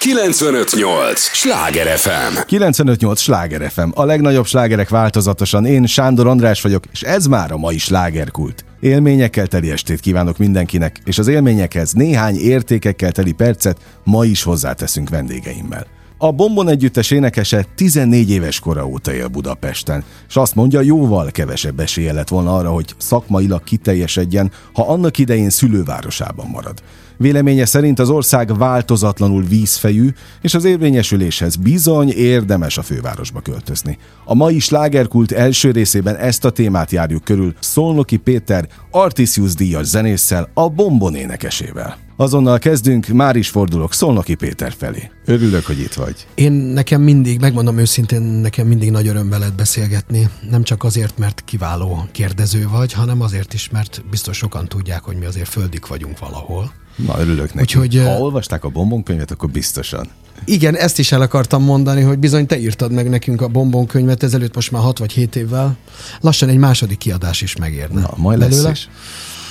958! Sláger FM! 958! Sláger FM. A legnagyobb slágerek változatosan. Én Sándor András vagyok, és ez már a mai slágerkult. Élményekkel teli estét kívánok mindenkinek, és az élményekhez néhány értékekkel teli percet ma is hozzáteszünk vendégeimmel. A Bombon együttes énekese 14 éves kora óta él Budapesten, és azt mondja, jóval kevesebb esélye lett volna arra, hogy szakmailag kiteljesedjen, ha annak idején szülővárosában marad. Véleménye szerint az ország változatlanul vízfejű, és az érvényesüléshez bizony érdemes a fővárosba költözni. A mai slágerkult első részében ezt a témát járjuk körül Szolnoki Péter Artisius díjas zenésszel, a Bombon énekesével. Azonnal kezdünk, már is fordulok Szolnoki Péter felé. Örülök, hogy itt vagy. Én nekem mindig, megmondom őszintén, nekem mindig nagy öröm veled beszélgetni. Nem csak azért, mert kiváló kérdező vagy, hanem azért is, mert biztos sokan tudják, hogy mi azért földik vagyunk valahol. Na, örülök neki. Úgyhogy, ha olvasták a bombonkönyvet, akkor biztosan. Igen, ezt is el akartam mondani, hogy bizony te írtad meg nekünk a bombonkönyvet ezelőtt most már 6 vagy 7 évvel. Lassan egy második kiadás is megérne. Na, majd lesz belőle. is.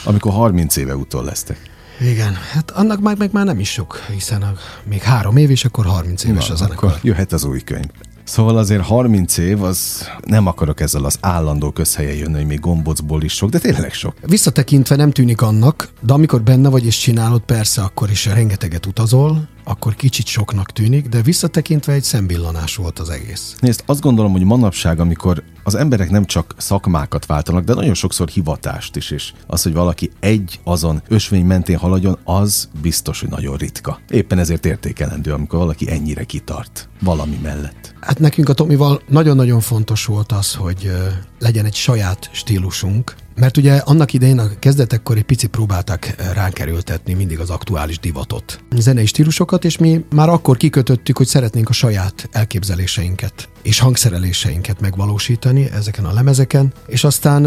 Amikor 30 éve utol lesztek. Igen, hát annak meg, meg már nem is sok, hiszen a, még három év, és akkor 30 éves Na, az akkor jöhet az új könyv. Szóval azért 30 év, az nem akarok ezzel az állandó közhelyen jönni, hogy még gombocból is sok, de tényleg sok. Visszatekintve nem tűnik annak, de amikor benne vagy és csinálod, persze akkor is rengeteget utazol, akkor kicsit soknak tűnik, de visszatekintve egy szembillanás volt az egész. Nézd, azt gondolom, hogy manapság, amikor az emberek nem csak szakmákat váltanak, de nagyon sokszor hivatást is, és az, hogy valaki egy azon ösvény mentén haladjon, az biztos, hogy nagyon ritka. Éppen ezért értékelendő, amikor valaki ennyire kitart valami mellett. Hát nekünk a Tomival nagyon-nagyon fontos volt az, hogy legyen egy saját stílusunk, mert ugye annak idején a kezdetekkor egy picit próbálták ránk erőltetni mindig az aktuális divatot, zenei stílusokat, és mi már akkor kikötöttük, hogy szeretnénk a saját elképzeléseinket és hangszereléseinket megvalósítani ezeken a lemezeken, és aztán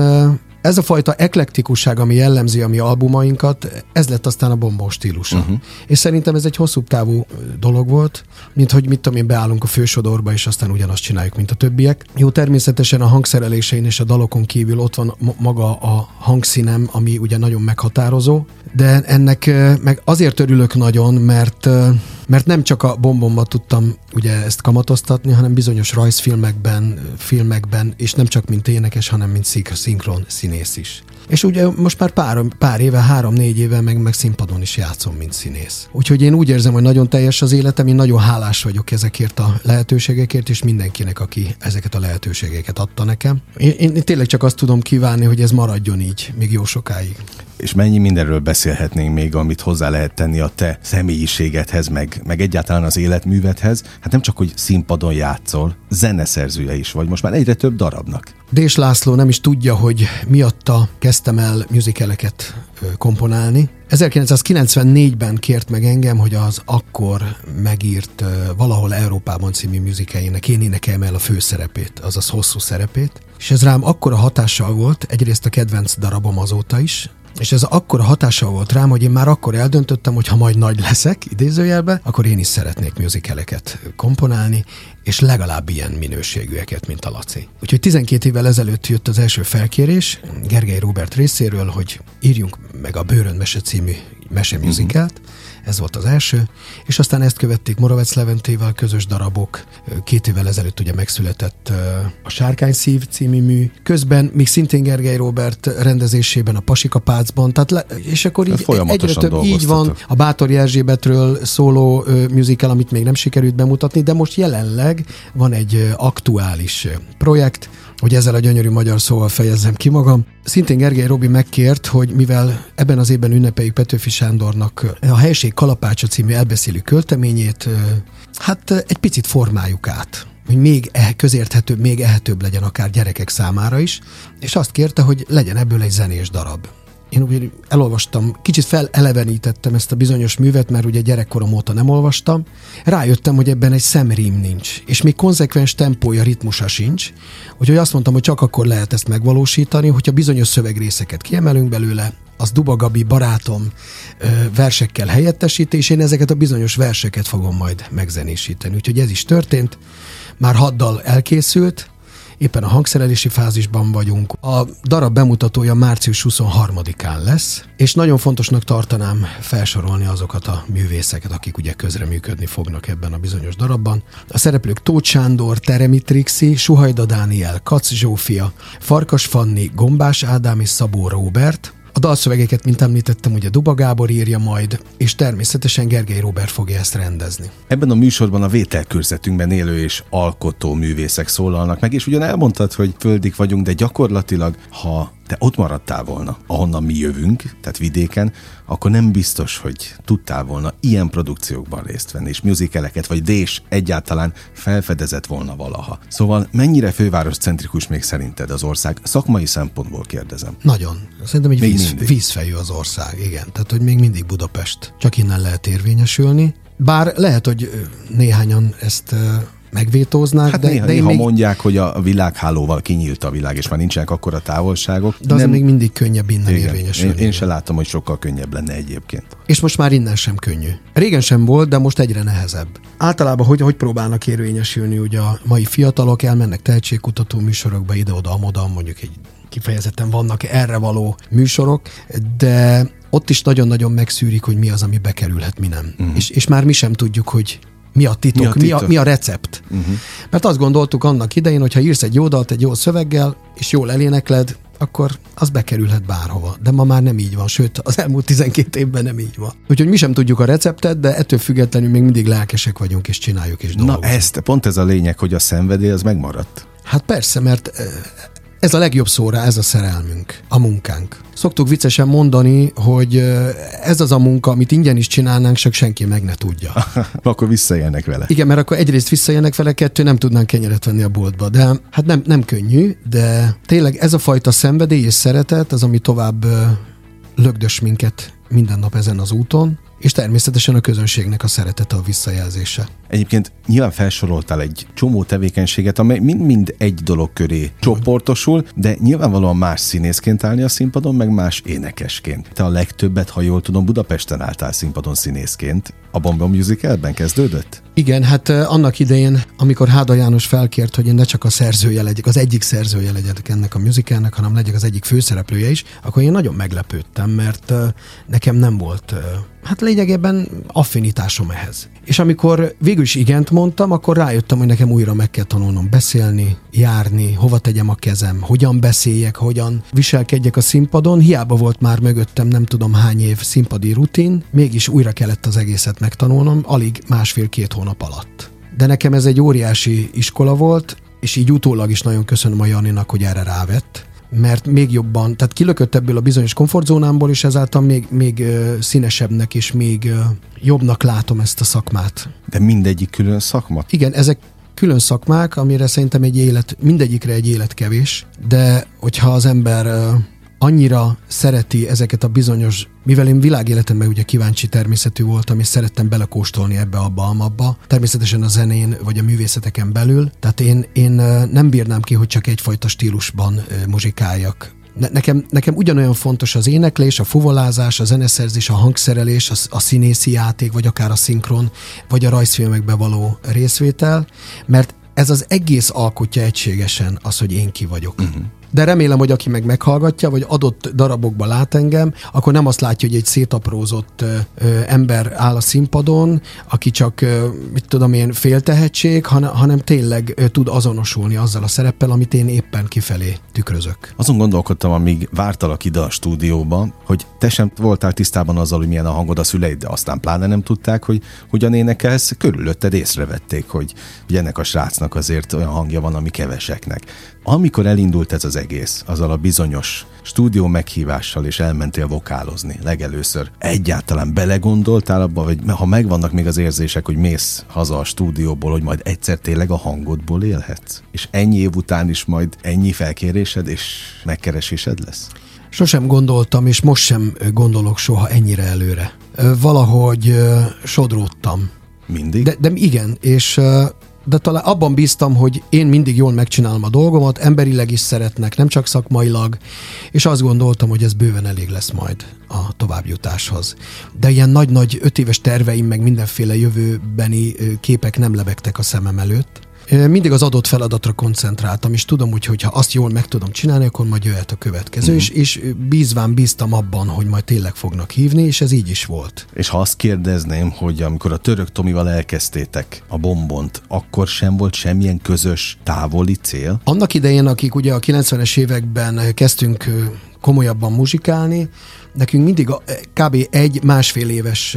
ez a fajta eklektikusság, ami jellemzi a mi albumainkat, ez lett aztán a bombó stílusa. Uh-huh. És szerintem ez egy hosszú távú dolog volt, mint hogy mit tudom én, beállunk a fősodorba, és aztán ugyanazt csináljuk, mint a többiek. Jó, természetesen a hangszerelésein és a dalokon kívül ott van maga a hangszínem, ami ugye nagyon meghatározó, de ennek meg azért örülök nagyon, mert mert nem csak a bombomba tudtam ugye ezt kamatoztatni, hanem bizonyos rajzfilmekben, filmekben, és nem csak mint énekes, hanem mint szinkron színész is. És ugye most már pár, pár éve, három-négy éve meg, meg színpadon is játszom, mint színész. Úgyhogy én úgy érzem, hogy nagyon teljes az életem, én nagyon hálás vagyok ezekért a lehetőségekért, és mindenkinek, aki ezeket a lehetőségeket adta nekem. Én, én tényleg csak azt tudom kívánni, hogy ez maradjon így, még jó sokáig és mennyi mindenről beszélhetnénk még, amit hozzá lehet tenni a te személyiségedhez, meg, meg egyáltalán az életművedhez. Hát nem csak, hogy színpadon játszol, zeneszerzője is vagy, most már egyre több darabnak. Dés László nem is tudja, hogy miatta kezdtem el musicaleket komponálni. 1994-ben kért meg engem, hogy az akkor megírt Valahol Európában című musicaljának én énekeljem el a főszerepét, azaz hosszú szerepét. És ez rám akkora hatással volt, egyrészt a kedvenc darabom azóta is, és ez akkora hatással volt rám, hogy én már akkor eldöntöttem, hogy ha majd nagy leszek, idézőjelben, akkor én is szeretnék musicaleket komponálni, és legalább ilyen minőségűeket, mint a Laci. Úgyhogy 12 évvel ezelőtt jött az első felkérés Gergely Robert részéről, hogy írjunk meg a Bőrön Mese című mesemuzikát, uh-huh ez volt az első, és aztán ezt követték Moravec Leventével közös darabok. Két évvel ezelőtt ugye megszületett a Sárkány szív című mű. Közben még szintén Gergely Robert rendezésében a Pasika Pácban, tehát le, és akkor így egyre több így van. A Bátor Erzsébetről szóló musical, amit még nem sikerült bemutatni, de most jelenleg van egy aktuális projekt, hogy ezzel a gyönyörű magyar szóval fejezzem ki magam. Szintén Gergely Robi megkért, hogy mivel ebben az évben ünnepeljük Petőfi Sándornak a Helység Kalapácsa című elbeszélő költeményét, hát egy picit formáljuk át hogy még e- közérthetőbb, még ehetőbb legyen akár gyerekek számára is, és azt kérte, hogy legyen ebből egy zenés darab én úgy elolvastam, kicsit felelevenítettem ezt a bizonyos művet, mert ugye gyerekkorom óta nem olvastam. Rájöttem, hogy ebben egy szemrím nincs, és még konzekvens tempója, ritmusa sincs. Úgyhogy azt mondtam, hogy csak akkor lehet ezt megvalósítani, hogyha bizonyos szövegrészeket kiemelünk belőle, az Duba Gabi barátom versekkel helyettesíti, és én ezeket a bizonyos verseket fogom majd megzenésíteni. Úgyhogy ez is történt. Már haddal elkészült, éppen a hangszerelési fázisban vagyunk. A darab bemutatója március 23-án lesz, és nagyon fontosnak tartanám felsorolni azokat a művészeket, akik ugye közreműködni fognak ebben a bizonyos darabban. A szereplők Tóth Sándor, Teremi Trixi, Suhajda Dániel, Kac Zsófia, Farkas Fanni, Gombás Ádám és Szabó Róbert, a dalszövegeket, mint említettem, ugye Duba Gábor írja majd, és természetesen Gergely Robert fogja ezt rendezni. Ebben a műsorban a vételkörzetünkben élő és alkotó művészek szólalnak meg, és ugyan elmondtad, hogy földik vagyunk, de gyakorlatilag, ha te ott maradtál volna, ahonnan mi jövünk, tehát vidéken, akkor nem biztos, hogy tudtál volna ilyen produkciókban részt venni, és musicaleket, vagy dés egyáltalán felfedezett volna valaha. Szóval mennyire fővároscentrikus még szerinted az ország? Szakmai szempontból kérdezem. Nagyon. Szerintem egy víz, vízfejű az ország, igen. Tehát, hogy még mindig Budapest. Csak innen lehet érvényesülni. Bár lehet, hogy néhányan ezt megvétóznák. Hát de, néha, de néha még, mondják, hogy a világhálóval kinyílt a világ, és már nincsenek akkora távolságok. De azért nem, még mindig könnyebb innen igen, érvényesülni. Én, én se látom, hogy sokkal könnyebb lenne egyébként. És most már innen sem könnyű. Régen sem volt, de most egyre nehezebb. Általában hogy, hogy próbálnak érvényesülni, ugye a mai fiatalok elmennek tehetségkutató műsorokba, ide-oda, amoda, mondjuk egy kifejezetten vannak erre való műsorok, de ott is nagyon-nagyon megszűrik, hogy mi az, ami bekerülhet, mi nem. Uh-huh. És, és már mi sem tudjuk, hogy mi a titok, mi a, titok? Mi, a, mi a recept. Uh-huh. Mert azt gondoltuk annak idején, hogy ha írsz egy jó dalt egy jó szöveggel, és jól elénekled, akkor az bekerülhet bárhova. De ma már nem így van, sőt, az elmúlt 12 évben nem így van. Úgyhogy mi sem tudjuk a receptet, de ettől függetlenül még mindig lelkesek vagyunk, és csináljuk, és dolgozunk. Na ezt, pont ez a lényeg, hogy a szenvedély az megmaradt. Hát persze, mert ez a legjobb szóra, ez a szerelmünk, a munkánk. Szoktuk viccesen mondani, hogy ez az a munka, amit ingyen is csinálnánk, csak senki meg ne tudja. akkor visszajelnek vele. Igen, mert akkor egyrészt visszajelnek vele, kettő nem tudnánk kenyeret venni a boltba. De hát nem, nem könnyű, de tényleg ez a fajta szenvedély és szeretet az, ami tovább lögdös minket minden nap ezen az úton, és természetesen a közönségnek a szeretete a visszajelzése. Egyébként nyilván felsoroltál egy csomó tevékenységet, amely mind-mind egy dolog köré csoportosul, de nyilvánvalóan más színészként állni a színpadon, meg más énekesként. Te a legtöbbet, ha jól tudom, Budapesten álltál színpadon színészként. A Bomba Musicalben kezdődött? Igen, hát annak idején, amikor Háda János felkért, hogy én ne csak a szerzője legyek, az egyik szerzője legyek ennek a musicalnek, hanem legyek az egyik főszereplője is, akkor én nagyon meglepődtem, mert nekem nem volt hát lényegében affinitásom ehhez. És amikor végül is igent mondtam, akkor rájöttem, hogy nekem újra meg kell tanulnom beszélni, járni, hova tegyem a kezem, hogyan beszéljek, hogyan viselkedjek a színpadon. Hiába volt már mögöttem nem tudom hány év színpadi rutin, mégis újra kellett az egészet megtanulnom, alig másfél-két hónap alatt. De nekem ez egy óriási iskola volt, és így utólag is nagyon köszönöm a Janinak, hogy erre rávett, mert még jobban, tehát kilökött ebből a bizonyos komfortzónámból, és ezáltal még, még színesebbnek és még jobbnak látom ezt a szakmát. De mindegyik külön szakma? Igen, ezek külön szakmák, amire szerintem egy élet, mindegyikre egy élet kevés, de hogyha az ember annyira szereti ezeket a bizonyos, mivel én világéletemben ugye kíváncsi természetű voltam, és szerettem belekóstolni ebbe, abba, amabba, természetesen a zenén vagy a művészeteken belül, tehát én, én nem bírnám ki, hogy csak egyfajta stílusban muzsikáljak. Ne, nekem, nekem ugyanolyan fontos az éneklés, a fuvolázás, a zeneszerzés, a hangszerelés, a, a színészi játék, vagy akár a szinkron, vagy a rajzfilmekbe való részvétel, mert ez az egész alkotja egységesen az, hogy én ki vagyok. Uh-huh de remélem, hogy aki meg meghallgatja, vagy adott darabokba lát engem, akkor nem azt látja, hogy egy szétaprózott ö, ember áll a színpadon, aki csak, ö, mit tudom én, féltehetség, hanem, hanem tényleg ö, tud azonosulni azzal a szereppel, amit én éppen kifelé tükrözök. Azon gondolkodtam, amíg vártalak ide a stúdióba, hogy te sem voltál tisztában azzal, hogy milyen a hangod a szüleid, de aztán pláne nem tudták, hogy hogyan énekelsz, körülötted észrevették, hogy, hogy ennek a srácnak azért olyan hangja van, ami keveseknek. Amikor elindult ez az egész, azzal a bizonyos stúdió meghívással, és elmentél vokálozni legelőször, egyáltalán belegondoltál abba, hogy ha megvannak még az érzések, hogy mész haza a stúdióból, hogy majd egyszer tényleg a hangodból élhetsz? És ennyi év után is majd ennyi felkérésed és megkeresésed lesz? Sosem gondoltam, és most sem gondolok soha ennyire előre. Valahogy sodródtam. Mindig? De, de igen, és de talán abban bíztam, hogy én mindig jól megcsinálom a dolgomat, emberileg is szeretnek, nem csak szakmailag, és azt gondoltam, hogy ez bőven elég lesz majd a továbbjutáshoz. De ilyen nagy-nagy öt éves terveim, meg mindenféle jövőbeni képek nem lebegtek a szemem előtt, Mindig az adott feladatra koncentráltam, és tudom úgy, hogy ha azt jól meg tudom csinálni, akkor majd jöhet a következő, uh-huh. és, és bízván bíztam abban, hogy majd tényleg fognak hívni, és ez így is volt. És ha azt kérdezném, hogy amikor a török Tomival elkezdtétek a bombont, akkor sem volt semmilyen közös távoli cél? Annak idején, akik ugye a 90-es években kezdtünk komolyabban muzsikálni, nekünk mindig a, kb. egy másfél éves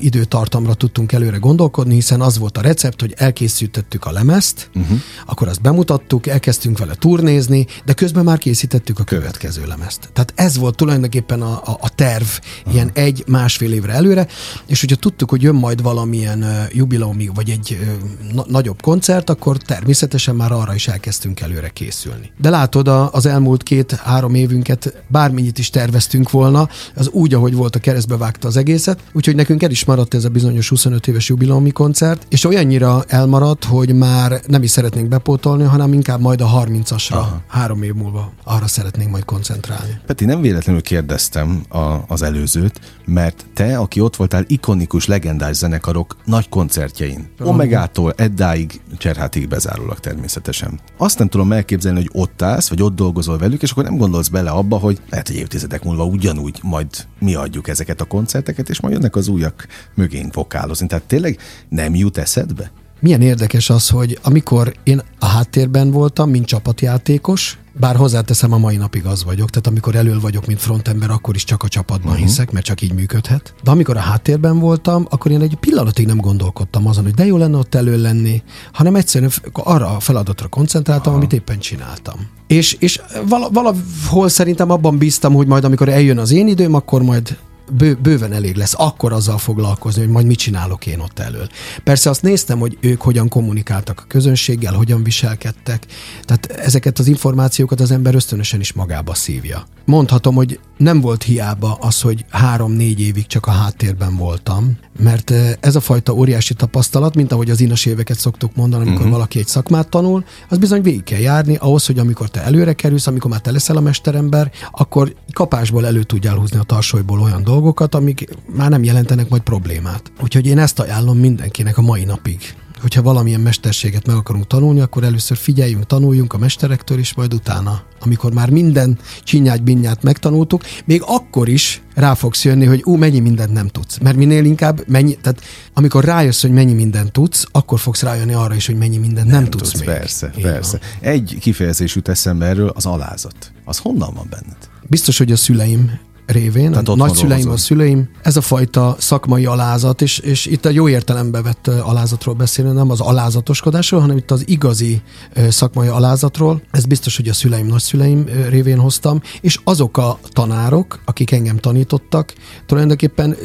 időtartamra tudtunk előre gondolkodni, hiszen az volt a recept, hogy elkészítettük a lemezt, uh-huh. akkor azt bemutattuk, elkezdtünk vele turnézni, de közben már készítettük a következő lemezt. Tehát ez volt tulajdonképpen a, a, a terv uh-huh. ilyen egy másfél évre előre, és hogyha tudtuk, hogy jön majd valamilyen uh, jubileumi, vagy egy uh, na- nagyobb koncert, akkor természetesen már arra is elkezdtünk előre készülni. De látod, a, az elmúlt két-három évünket bármennyit is terveztünk volna, volna, az úgy, ahogy volt a keresztbe vágta az egészet, úgyhogy nekünk el is maradt ez a bizonyos 25 éves jubileumi koncert, és olyannyira elmaradt, hogy már nem is szeretnénk bepótolni, hanem inkább majd a 30-asra, Aha. három év múlva arra szeretnénk majd koncentrálni. Peti, nem véletlenül kérdeztem a, az előzőt, mert te, aki ott voltál ikonikus, legendás zenekarok nagy koncertjein, Omegától Eddáig, Cserhátig bezárólag természetesen. Azt nem tudom elképzelni, hogy ott állsz, vagy ott dolgozol velük, és akkor nem gondolsz bele abba, hogy lehet, hogy évtizedek múlva ugyanúgy úgy majd mi adjuk ezeket a koncerteket, és majd jönnek az újak mögénk vokálozni. Tehát tényleg nem jut eszedbe? Milyen érdekes az, hogy amikor én a háttérben voltam, mint csapatjátékos, bár hozzáteszem, a mai napig az vagyok, tehát amikor elől vagyok, mint frontember, akkor is csak a csapatban uh-huh. hiszek, mert csak így működhet. De amikor a háttérben voltam, akkor én egy pillanatig nem gondolkodtam azon, hogy de jó lenne ott elő lenni, hanem egyszerűen arra a feladatra koncentráltam, Aha. amit éppen csináltam. És, és valahol szerintem abban bíztam, hogy majd amikor eljön az én időm, akkor majd bő, bőven elég lesz akkor azzal foglalkozni, hogy majd mit csinálok én ott elől. Persze azt néztem, hogy ők hogyan kommunikáltak a közönséggel, hogyan viselkedtek, tehát ezeket az információkat az ember ösztönösen is magába szívja. Mondhatom, hogy nem volt hiába az, hogy három-négy évig csak a háttérben voltam, mert ez a fajta óriási tapasztalat, mint ahogy az inas éveket szoktuk mondani, amikor uh-huh. valaki egy szakmát tanul, az bizony végig kell járni ahhoz, hogy amikor te előre kerülsz, amikor már te leszel a mesterember, akkor kapásból elő tudjál húzni a tarsolyból olyan dolgokat, amik már nem jelentenek majd problémát. Úgyhogy én ezt ajánlom mindenkinek a mai napig hogyha valamilyen mesterséget meg akarunk tanulni, akkor először figyeljünk, tanuljunk a mesterektől, és majd utána, amikor már minden csinyát, binyát megtanultuk, még akkor is rá fogsz jönni, hogy ú, mennyi mindent nem tudsz. Mert minél inkább mennyi, tehát amikor rájössz, hogy mennyi mindent tudsz, akkor fogsz rájönni arra is, hogy mennyi mindent nem, nem tudsz, tudsz még. Persze. Van. Egy kifejezés jut eszembe erről, az alázat. Az honnan van benned? Biztos, hogy a szüleim révén, Tehát a nagyszüleim, a szüleim, ez a fajta szakmai alázat, és, és itt a jó értelembe vett alázatról beszélünk, nem az alázatoskodásról, hanem itt az igazi szakmai alázatról. Ez biztos, hogy a szüleim, nagyszüleim révén hoztam, és azok a tanárok, akik engem tanítottak, tulajdonképpen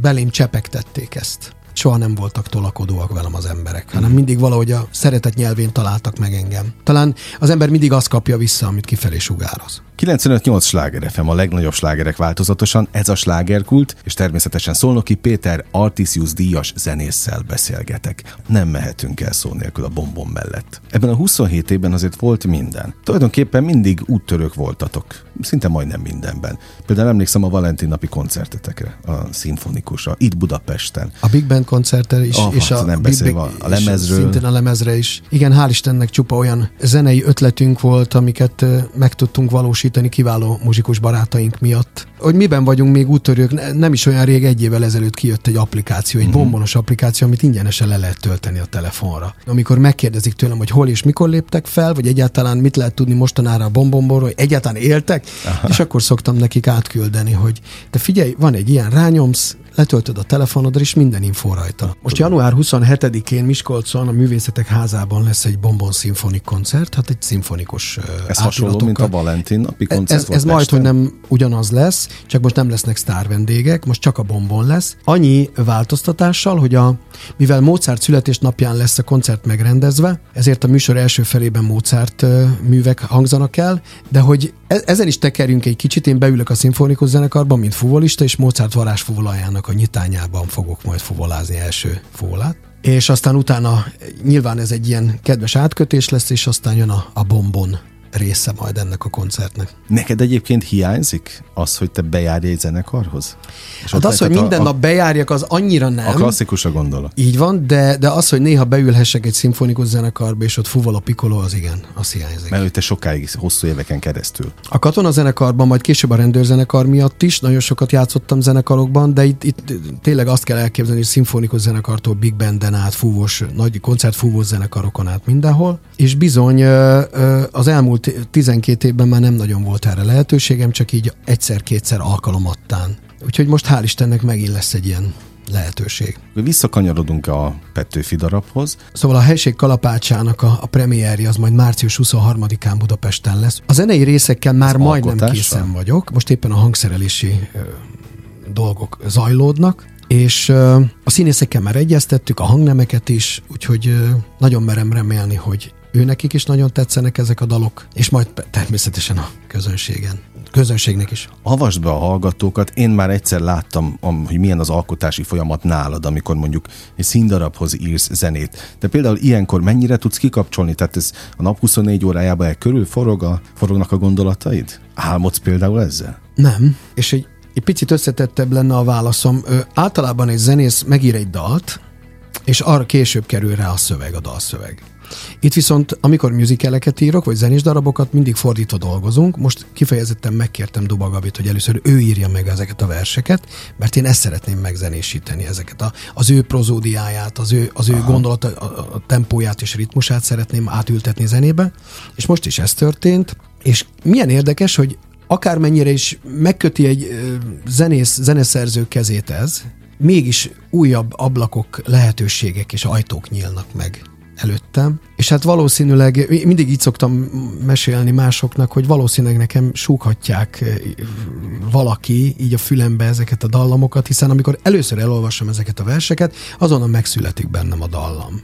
belém csepegtették ezt soha nem voltak tolakodóak velem az emberek, hanem mindig valahogy a szeretet nyelvén találtak meg engem. Talán az ember mindig azt kapja vissza, amit kifelé sugároz. 95-8 sláger FM, a legnagyobb slágerek változatosan, ez a slágerkult, és természetesen Szolnoki Péter Artisius díjas zenésszel beszélgetek. Nem mehetünk el szó nélkül a bombon mellett. Ebben a 27 évben azért volt minden. Tulajdonképpen mindig úttörők voltatok. Szinte majdnem mindenben. Például emlékszem a Valentin napi koncertetekre, a szimfonikusra, itt Budapesten. A Big Band koncertre is, oh, és a, nem Big, a, a lemezről. Szintén a lemezre is. Igen, hál' Istennek csupa olyan zenei ötletünk volt, amiket meg tudtunk valósítani kiváló muzsikus barátaink miatt. Hogy miben vagyunk még úttörők, nem is olyan rég, egy évvel ezelőtt kijött egy applikáció, egy uh-huh. bombonos applikáció, amit ingyenesen le lehet tölteni a telefonra. Amikor megkérdezik tőlem, hogy hol és mikor léptek fel, vagy egyáltalán mit lehet tudni mostanára a bombomborról, hogy egyáltalán éltek, Aha. és akkor szoktam nekik átküldeni, hogy te figyelj, van egy ilyen rányomsz, letöltöd a telefonodra, és minden info rajta. Most január 27-én Miskolcon a Művészetek Házában lesz egy Bombon szimfonik koncert, hát egy szimfonikus Ez hasonló, mint a Valentin napi koncert Ez, ez majd, hogy nem ugyanaz lesz, csak most nem lesznek sztár vendégek, most csak a Bombon lesz. Annyi változtatással, hogy a, mivel Mozart születésnapján lesz a koncert megrendezve, ezért a műsor első felében Mozart művek hangzanak el, de hogy e- ezen is tekerjünk egy kicsit, én beülök a szimfonikus zenekarban, mint fuvolista, és Mozart varázsfuvolajának a nyitányában fogok majd fuvolázni első fúvolát. És aztán utána nyilván ez egy ilyen kedves átkötés lesz, és aztán jön a, a bombon része majd ennek a koncertnek. Neked egyébként hiányzik az, hogy te bejárj egy zenekarhoz? És hát az, hogy minden a, nap bejárjak, az annyira nem. A klasszikus a gondolat. Így van, de, de az, hogy néha beülhessek egy szimfonikus zenekarba, és ott fuval a pikoló, az igen, az hiányzik. Mert te sokáig, hosszú éveken keresztül. A katona zenekarban, majd később a rendőrzenekar miatt is, nagyon sokat játszottam zenekarokban, de itt, itt tényleg azt kell elképzelni, hogy szimfonikus zenekartól Big Banden át, fúvós, nagy koncertfúvós zenekarokon át mindenhol, és bizony az elmúlt 12 évben már nem nagyon volt erre lehetőségem, csak így egyszer-kétszer alkalomattán. Úgyhogy most hál' Istennek megint lesz egy ilyen lehetőség. Visszakanyarodunk a Petőfi darabhoz. Szóval a helység kalapácsának a, a premierje az majd március 23-án Budapesten lesz. A zenei részekkel már Az majdnem alkotásra? készen vagyok. Most éppen a hangszerelési ö, dolgok zajlódnak, és ö, a színészekkel már egyeztettük, a hangnemeket is, úgyhogy ö, nagyon merem remélni, hogy ő nekik is nagyon tetszenek ezek a dalok, és majd természetesen a közönségen közönségnek is. Avasd be a hallgatókat, én már egyszer láttam, hogy milyen az alkotási folyamat nálad, amikor mondjuk egy színdarabhoz írsz zenét. De például ilyenkor mennyire tudsz kikapcsolni? Tehát ez a nap 24 órájában el körül forog a, forognak a gondolataid? Álmodsz például ezzel? Nem, és egy, egy picit összetettebb lenne a válaszom. Ö, általában egy zenész megír egy dalt, és arra később kerül rá a szöveg, a dalszöveg. Itt viszont, amikor musicaleket írok, vagy zenés darabokat, mindig fordítva dolgozunk. Most kifejezetten megkértem Duba Gabit, hogy először ő írja meg ezeket a verseket, mert én ezt szeretném megzenésíteni, ezeket a, az ő prozódiáját, az ő, az ő gondolat, a, a tempóját és ritmusát szeretném átültetni zenébe, és most is ez történt, és milyen érdekes, hogy akármennyire is megköti egy zenész, zeneszerző kezét ez, mégis újabb ablakok, lehetőségek és ajtók nyílnak meg előttem, és hát valószínűleg, mindig így szoktam mesélni másoknak, hogy valószínűleg nekem súghatják eh, valaki így a fülembe ezeket a dallamokat, hiszen amikor először elolvasom ezeket a verseket, azonnal megszületik bennem a dallam.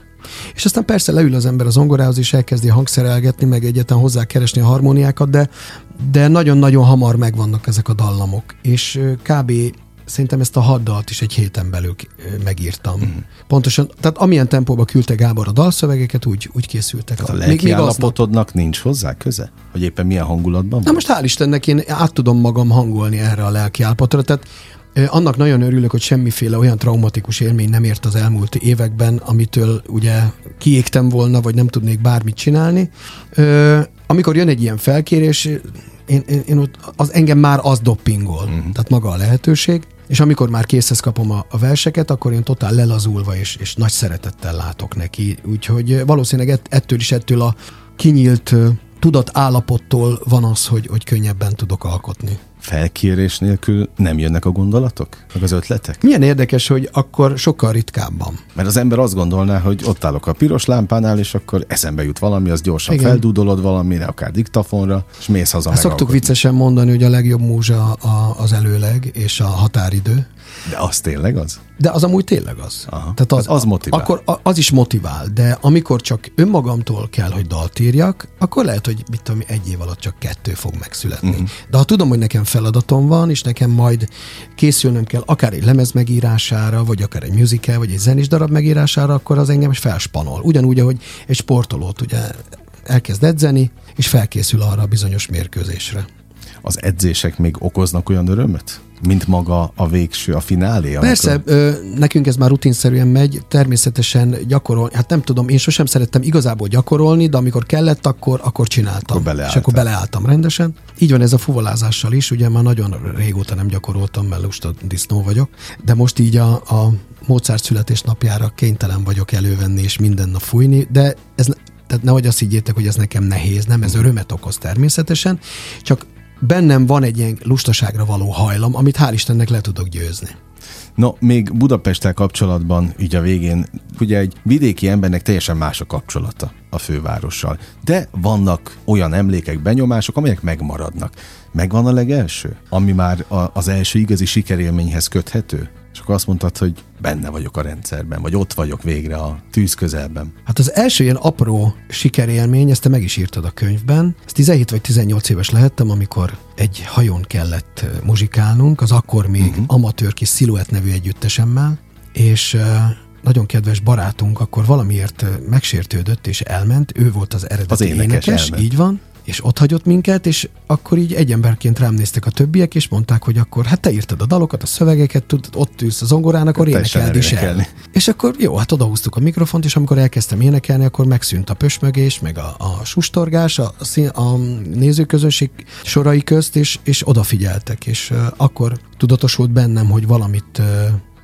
És aztán persze leül az ember az zongorához, és elkezdi hangszerelgetni, meg egyetlen hozzá keresni a harmóniákat, de, de nagyon-nagyon hamar megvannak ezek a dallamok. És eh, kb szerintem ezt a haddalt is egy héten belül megírtam. Mm. Pontosan, tehát amilyen tempóba küldte Gábor a dalszövegeket, úgy, úgy készültek. Tehát a, a lelki állapotodnak nincs hozzá köze? Hogy éppen milyen hangulatban Na most hál' Istennek én át tudom magam hangolni erre a lelki állapotra, tehát annak nagyon örülök, hogy semmiféle olyan traumatikus élmény nem ért az elmúlt években, amitől ugye kiégtem volna, vagy nem tudnék bármit csinálni. Amikor jön egy ilyen felkérés, én, én, én ott, az engem már az doppingol, uh-huh. tehát maga a lehetőség és amikor már készhez kapom a, a verseket, akkor én totál lelazulva és, és nagy szeretettel látok neki. Úgyhogy valószínűleg ettől is, ettől a kinyílt tudat állapottól van az, hogy, hogy könnyebben tudok alkotni felkérés nélkül nem jönnek a gondolatok, meg az ötletek? Milyen érdekes, hogy akkor sokkal ritkábban. Mert az ember azt gondolná, hogy ott állok a piros lámpánál, és akkor eszembe jut valami, az gyorsan Igen. feldúdolod valamire, akár diktafonra, és mész haza Ezt szoktuk viccesen mondani, hogy a legjobb múzsa az előleg és a határidő. De az tényleg az? De az amúgy tényleg az. Aha. Tehát az, az motivál. Akkor az is motivál, de amikor csak önmagamtól kell, hogy dalt írjak, akkor lehet, hogy mit tudom, egy év alatt csak kettő fog megszületni. Uh-huh. De ha tudom, hogy nekem feladatom van, és nekem majd készülnöm kell akár egy lemez megírására, vagy akár egy musical, vagy egy zenés darab megírására, akkor az engem is felspanol. Ugyanúgy, ahogy egy sportolót ugye elkezd edzeni, és felkészül arra a bizonyos mérkőzésre. Az edzések még okoznak olyan örömöt? Mint maga a végső, a finálé? Persze, amikor... ö, nekünk ez már rutinszerűen megy, természetesen gyakorolni, hát nem tudom, én sosem szerettem igazából gyakorolni, de amikor kellett, akkor, akkor csináltam. Akkor és akkor beleálltam rendesen. Így van ez a fuvolázással is, ugye már nagyon régóta nem gyakoroltam, mert lusta disznó vagyok, de most így a, a Mozart születésnapjára kénytelen vagyok elővenni és minden nap fújni, de ez tehát nehogy azt higgyétek, hogy ez nekem nehéz, nem, ez örömet okoz természetesen, csak bennem van egy ilyen lustaságra való hajlam, amit hál' Istennek le tudok győzni. No, még Budapesttel kapcsolatban, így a végén, ugye egy vidéki embernek teljesen más a kapcsolata a fővárossal. De vannak olyan emlékek, benyomások, amelyek megmaradnak. Megvan a legelső? Ami már az első igazi sikerélményhez köthető? És akkor azt mondtad, hogy benne vagyok a rendszerben, vagy ott vagyok végre a tűz közelben. Hát az első ilyen apró sikerélmény, ezt te meg is írtad a könyvben. Ez 17 vagy 18 éves lehettem, amikor egy hajón kellett muzsikálnunk, az akkor még uh-huh. amatőr kis Silhouette nevű együttesemmel, és nagyon kedves barátunk akkor valamiért megsértődött és elment, ő volt az eredeti az énekes, énekes így van, és ott hagyott minket, és akkor így egy emberként rám néztek a többiek, és mondták, hogy akkor hát te írtad a dalokat, a szövegeket, tud, ott ülsz a zongorán, akkor énekeld is el. És akkor jó, hát odahúztuk a mikrofont, és amikor elkezdtem énekelni, akkor megszűnt a pösmögés, meg a, a sustorgás a, a, a nézőközönség sorai közt, és, és odafigyeltek, és uh, akkor tudatosult bennem, hogy valamit uh,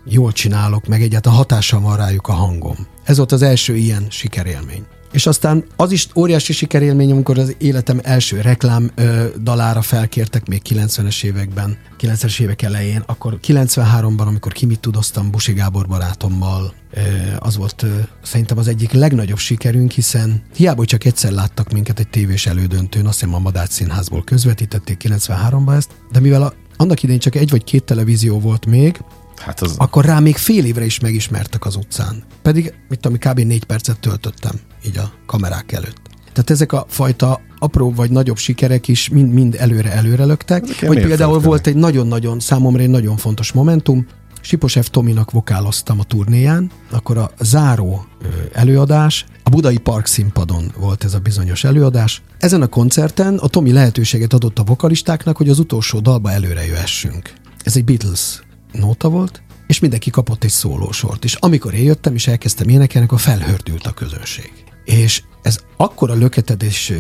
jól csinálok, meg egyáltalán hatással van rájuk a hangom. Ez volt az első ilyen sikerélmény. És aztán az is óriási sikerélmény, amikor az életem első reklám ö, dalára felkértek még 90-es években, 90-es évek elején, akkor 93-ban, amikor kimit tudoztam Busi Gábor barátommal, ö, az volt ö, szerintem az egyik legnagyobb sikerünk, hiszen hiába, hogy csak egyszer láttak minket egy tévés elődöntőn, azt hiszem a Madács Színházból közvetítették 93-ban ezt, de mivel a, annak idején csak egy vagy két televízió volt még, Hát az... Akkor rá még fél évre is megismertek az utcán. Pedig, mit tudom, kb. négy percet töltöttem így a kamerák előtt. Tehát ezek a fajta apró vagy nagyobb sikerek is mind-mind előre-előre löktek. Vagy például volt egy nagyon-nagyon, számomra egy nagyon fontos momentum, Siposev Tominak vokáloztam a turnéján, akkor a záró előadás, a Budai Park színpadon volt ez a bizonyos előadás. Ezen a koncerten a Tomi lehetőséget adott a vokalistáknak, hogy az utolsó dalba előre jöhessünk. Ez egy Beatles nóta volt, és mindenki kapott egy szólósort. És amikor én jöttem és elkezdtem énekelni, akkor felhördült a közönség. És ez akkora löketedés,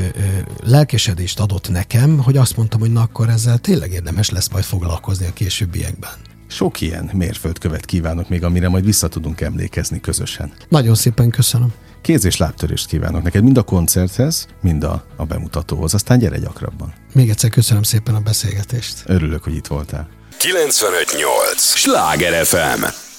lelkesedést adott nekem, hogy azt mondtam, hogy na akkor ezzel tényleg érdemes lesz majd foglalkozni a későbbiekben. Sok ilyen mérföldkövet kívánok még, amire majd vissza tudunk emlékezni közösen. Nagyon szépen köszönöm. Kéz és lábtörést kívánok neked, mind a koncerthez, mind a, a bemutatóhoz. Aztán gyere gyakrabban. Még egyszer köszönöm szépen a beszélgetést. Örülök, hogy itt voltál. 958! Sláger FM!